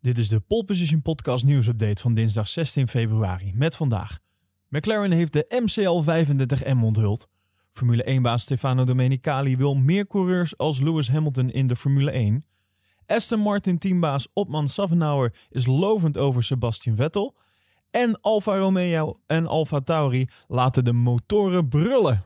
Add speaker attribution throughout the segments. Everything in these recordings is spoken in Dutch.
Speaker 1: Dit is de Pole Position Podcast nieuwsupdate van dinsdag 16 februari met vandaag. McLaren heeft de MCL 35M onthuld. Formule 1-baas Stefano Domenicali wil meer coureurs als Lewis Hamilton in de Formule 1. Aston Martin teambaas Otman Safnauer is lovend over Sebastian Vettel. En Alfa Romeo en Alfa Tauri laten de motoren brullen.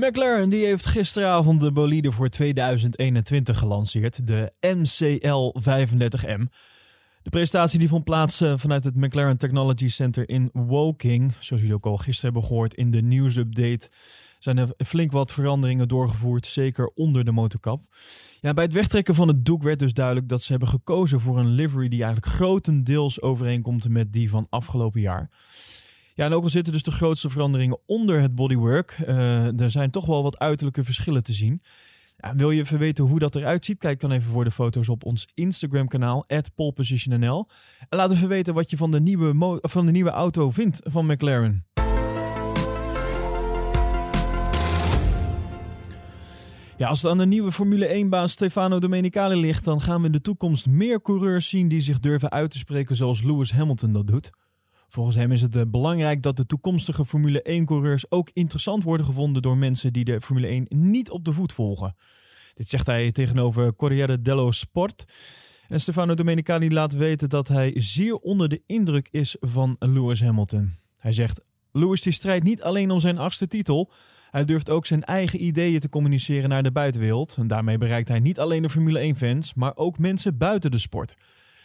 Speaker 1: McLaren die heeft gisteravond de bolide voor 2021 gelanceerd, de MCL 35M. De presentatie die vond plaats eh, vanuit het McLaren Technology Center in Woking. Zoals jullie ook al gisteren hebben gehoord in de nieuwsupdate zijn er flink wat veranderingen doorgevoerd, zeker onder de motorkap. Ja, bij het wegtrekken van het doek werd dus duidelijk dat ze hebben gekozen voor een livery die eigenlijk grotendeels overeenkomt met die van afgelopen jaar. Ja, en ook al zitten dus de grootste veranderingen onder het bodywork, uh, er zijn toch wel wat uiterlijke verschillen te zien. Ja, wil je even weten hoe dat eruit ziet? Kijk dan even voor de foto's op ons Instagram kanaal, polepositionnl. En laat even weten wat je van de nieuwe, van de nieuwe auto vindt van McLaren. Ja, als het aan de nieuwe Formule 1-baas Stefano Domenicali ligt, dan gaan we in de toekomst meer coureurs zien die zich durven uit te spreken zoals Lewis Hamilton dat doet. Volgens hem is het eh, belangrijk dat de toekomstige Formule 1-coureurs ook interessant worden gevonden door mensen die de Formule 1 niet op de voet volgen. Dit zegt hij tegenover Corriere dello Sport. En Stefano Domenicali laat weten dat hij zeer onder de indruk is van Lewis Hamilton. Hij zegt: Lewis die strijdt niet alleen om zijn achtste titel. Hij durft ook zijn eigen ideeën te communiceren naar de buitenwereld. En daarmee bereikt hij niet alleen de Formule 1-fans, maar ook mensen buiten de sport.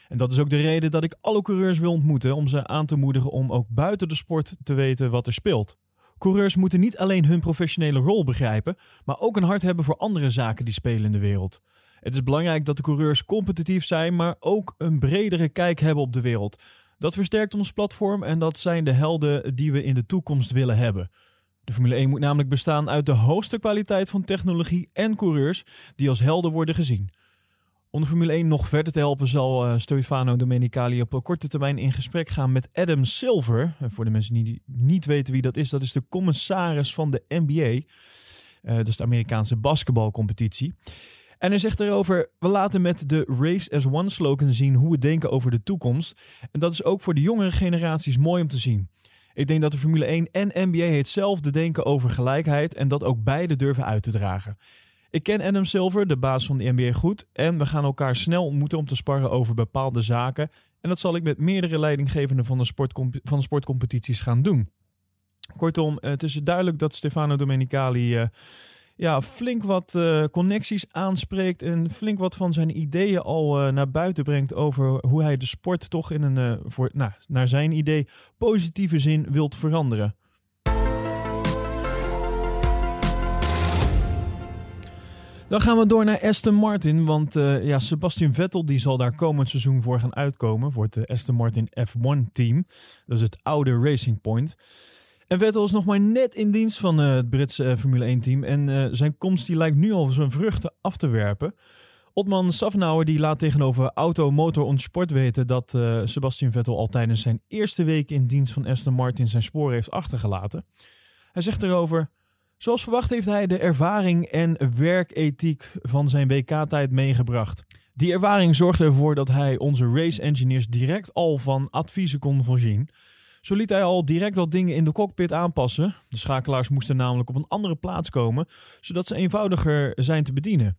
Speaker 1: En dat is ook de reden dat ik alle coureurs wil ontmoeten om ze aan te moedigen om ook buiten de sport te weten wat er speelt. Coureurs moeten niet alleen hun professionele rol begrijpen, maar ook een hart hebben voor andere zaken die spelen in de wereld. Het is belangrijk dat de coureurs competitief zijn, maar ook een bredere kijk hebben op de wereld. Dat versterkt ons platform en dat zijn de helden die we in de toekomst willen hebben. De Formule 1 moet namelijk bestaan uit de hoogste kwaliteit van technologie en coureurs die als helden worden gezien. Om de Formule 1 nog verder te helpen zal uh, Stefano Domenicali op korte termijn in gesprek gaan met Adam Silver. Voor de mensen die niet weten wie dat is, dat is de commissaris van de NBA. Uh, eh, dat is de Amerikaanse basketbalcompetitie. En hij zegt erover, we laten met de Race as One slogan zien hoe we denken over de toekomst. En dat is ook voor de jongere generaties mooi om te zien. Ik denk dat de Formule 1 en NBA hetzelfde denken over gelijkheid en dat ook beide durven uit te dragen. Ik ken Adam Silver, de baas van de NBA, goed. En we gaan elkaar snel ontmoeten om te sparren over bepaalde zaken. En dat zal ik met meerdere leidinggevenden van de, van de sportcompetities gaan doen. Kortom, het is duidelijk dat Stefano Domenicali uh, ja, flink wat uh, connecties aanspreekt. En flink wat van zijn ideeën al uh, naar buiten brengt over hoe hij de sport toch in een, voor, nou, naar zijn idee, positieve zin wilt veranderen. Dan gaan we door naar Aston Martin. Want uh, ja, Sebastian Vettel die zal daar komend seizoen voor gaan uitkomen. Voor het Aston Martin F1 team. Dat is het oude Racing Point. En Vettel is nog maar net in dienst van uh, het Britse Formule 1 team. En zijn komst die lijkt nu al zijn vruchten af te werpen. Otman Safnauer die laat tegenover Auto, Motor en Sport weten dat Sebastian Vettel al tijdens zijn eerste week in dienst van Aston Martin zijn sporen heeft achtergelaten. Hij zegt erover... Zoals verwacht heeft hij de ervaring en werkethiek van zijn WK-tijd meegebracht. Die ervaring zorgde ervoor dat hij onze race engineers direct al van adviezen kon voorzien. Zo liet hij al direct wat dingen in de cockpit aanpassen. De schakelaars moesten namelijk op een andere plaats komen, zodat ze eenvoudiger zijn te bedienen.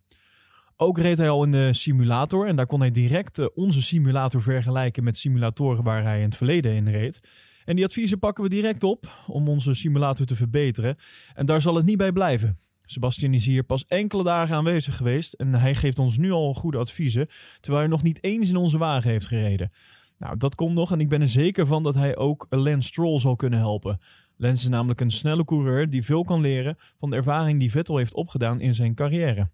Speaker 1: Ook reed hij al in de simulator en daar kon hij direct eh, onze simulator vergelijken met simulatoren waar hij in het verleden in reed. En die adviezen pakken we direct op om onze simulator te verbeteren. En daar zal het niet bij blijven. Sebastian is hier pas enkele dagen aanwezig geweest en hij geeft ons nu al goede adviezen, terwijl hij nog niet eens in onze wagen heeft gereden. Nou, dat komt nog en ik ben er zeker van dat hij ook Lance Stroll zal kunnen helpen. Lance is namelijk een snelle coureur die veel kan leren van de ervaring die Vettel heeft opgedaan in zijn carrière.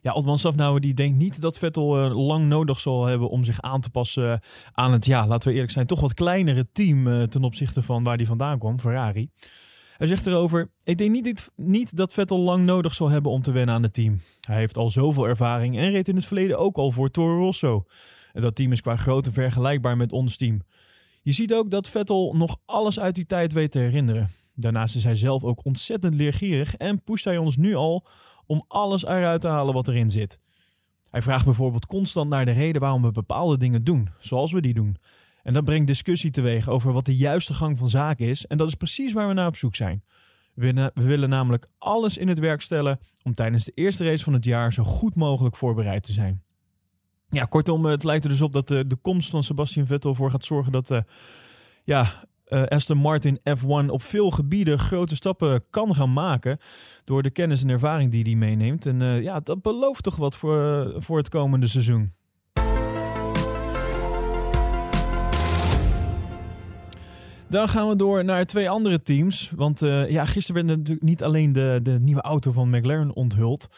Speaker 1: Ja, Otman Safnauer die denkt niet dat Vettel uh, lang nodig zal hebben om zich aan te passen aan het, ja, laten we eerlijk zijn, toch wat kleinere team uh, ten opzichte van waar hij vandaan kwam, Ferrari. Hij zegt erover: Ik denk niet, niet dat Vettel lang nodig zal hebben om te wennen aan het team. Hij heeft al zoveel ervaring en reed in het verleden ook al voor Toro Rosso. En dat team is qua grootte vergelijkbaar met ons team. Je ziet ook dat Vettel nog alles uit die tijd weet te herinneren. Daarnaast is hij zelf ook ontzettend leergierig en pusht hij ons nu al om alles eruit te halen wat erin zit. Hij vraagt bijvoorbeeld constant naar de reden waarom we bepaalde dingen doen, zoals we die doen. En dat brengt discussie teweeg over wat de juiste gang van zaken is. En dat is precies waar we naar op zoek zijn. We willen namelijk alles in het werk stellen om tijdens de eerste race van het jaar zo goed mogelijk voorbereid te zijn. Ja, kortom, het lijkt er dus op dat de, de komst van Sebastian Vettel voor gaat zorgen dat uh, ja, uh, Aston Martin F1 op veel gebieden grote stappen kan gaan maken. Door de kennis en ervaring die hij meeneemt. En uh, ja, dat belooft toch wat voor, voor het komende seizoen. Dan gaan we door naar twee andere teams. Want ja, gisteren werd natuurlijk niet alleen de, de nieuwe auto van McLaren onthuld.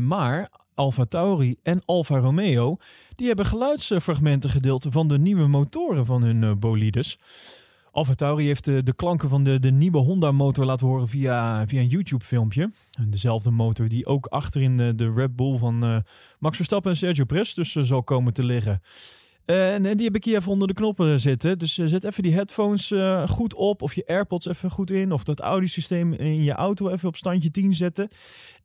Speaker 1: Maar Alfa Tauri en Alfa Romeo, die hebben geluidsfragmenten gedeeld van de nieuwe motoren van hun bolides. Alfa heeft de, de, klanken van de, de nieuwe Honda-motor laten horen via, via een YouTube-filmpje. Dezelfde motor die ook achterin de, de Red Bull van Max Verstappen en Sergio Perez dus zal komen te liggen. Uh, en die heb ik hier even onder de knoppen zitten. Dus uh, zet even die headphones uh, goed op. Of je AirPods even goed in. Of dat audiosysteem in je auto even op standje 10 zetten.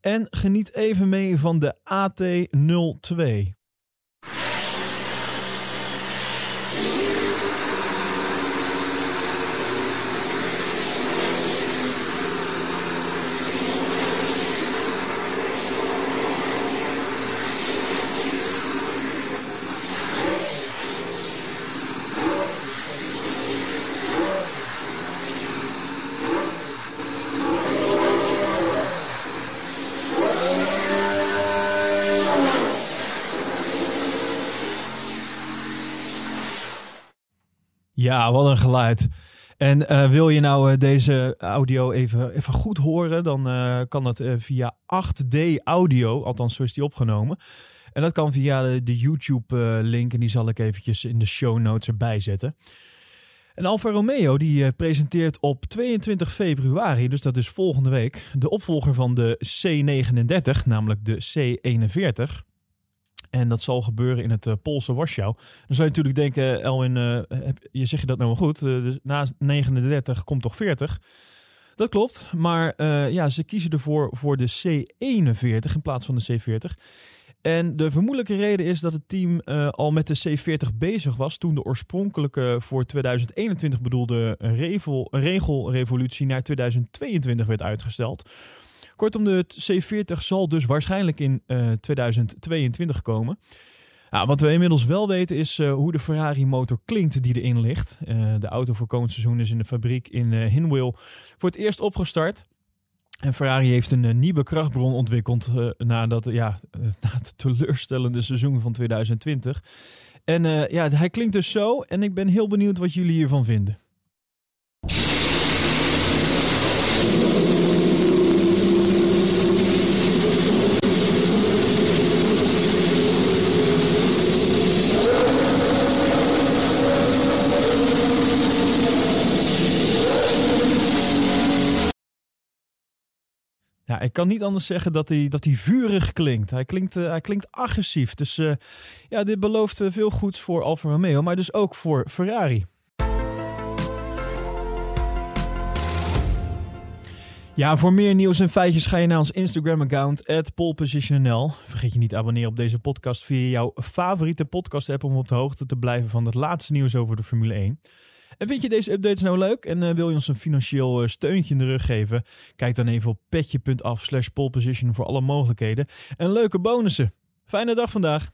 Speaker 1: En geniet even mee van de AT02. Ja, wat een geluid. En uh, wil je nou uh, deze audio even, even goed horen, dan uh, kan dat via 8D audio, althans zo is die opgenomen. En dat kan via de, de YouTube-link en die zal ik eventjes in de show notes erbij zetten. En Alfa Romeo die presenteert op 22 februari, dus dat is volgende week, de opvolger van de C39, namelijk de C41. En dat zal gebeuren in het uh, Poolse Warschau. Dan zou je natuurlijk denken, Elwin, uh, je zeg je dat nou wel goed. Dus na 39 komt toch 40? Dat klopt, maar ja, ze kiezen ervoor voor de C41 in plaats van de C40. En de vermoedelijke reden is dat het team al met de C40 bezig was toen de oorspronkelijke voor 2021 bedoelde regel, regelrevolutie naar 2022 werd uitgesteld. Kortom, de C40 zal dus waarschijnlijk in uh, 2022 komen. Nou, wat we inmiddels wel weten is uh, hoe de Ferrari motor klinkt die erin ligt. Uh, de auto voor komend seizoen is in de fabriek in Hinwil voor het eerst opgestart. En Ferrari heeft een nieuwe krachtbron ontwikkeld nadat, ja, na het teleurstellende seizoen van 2020. En ja, hij klinkt dus zo en ik ben heel benieuwd wat jullie hiervan vinden. Ja, ik kan niet anders zeggen dat hij, dat hij vurig klinkt. Hij klinkt, uh, hij klinkt agressief. Dus uh, ja, dit belooft uh, veel goeds voor Alfa Romeo, maar dus ook voor Ferrari. Ja, voor meer nieuws en feitjes ga je naar ons Instagram-account, polepositionnl. Vergeet je niet te abonneren op deze podcast via jouw favoriete podcast-app om op de hoogte te blijven van het laatste nieuws over de Formule 1. En vind je deze updates nou leuk en uh, wil je ons een financieel uh, steuntje in de rug geven? Kijk dan even op petje.af slash poleposition voor alle mogelijkheden en leuke bonussen. Fijne dag vandaag!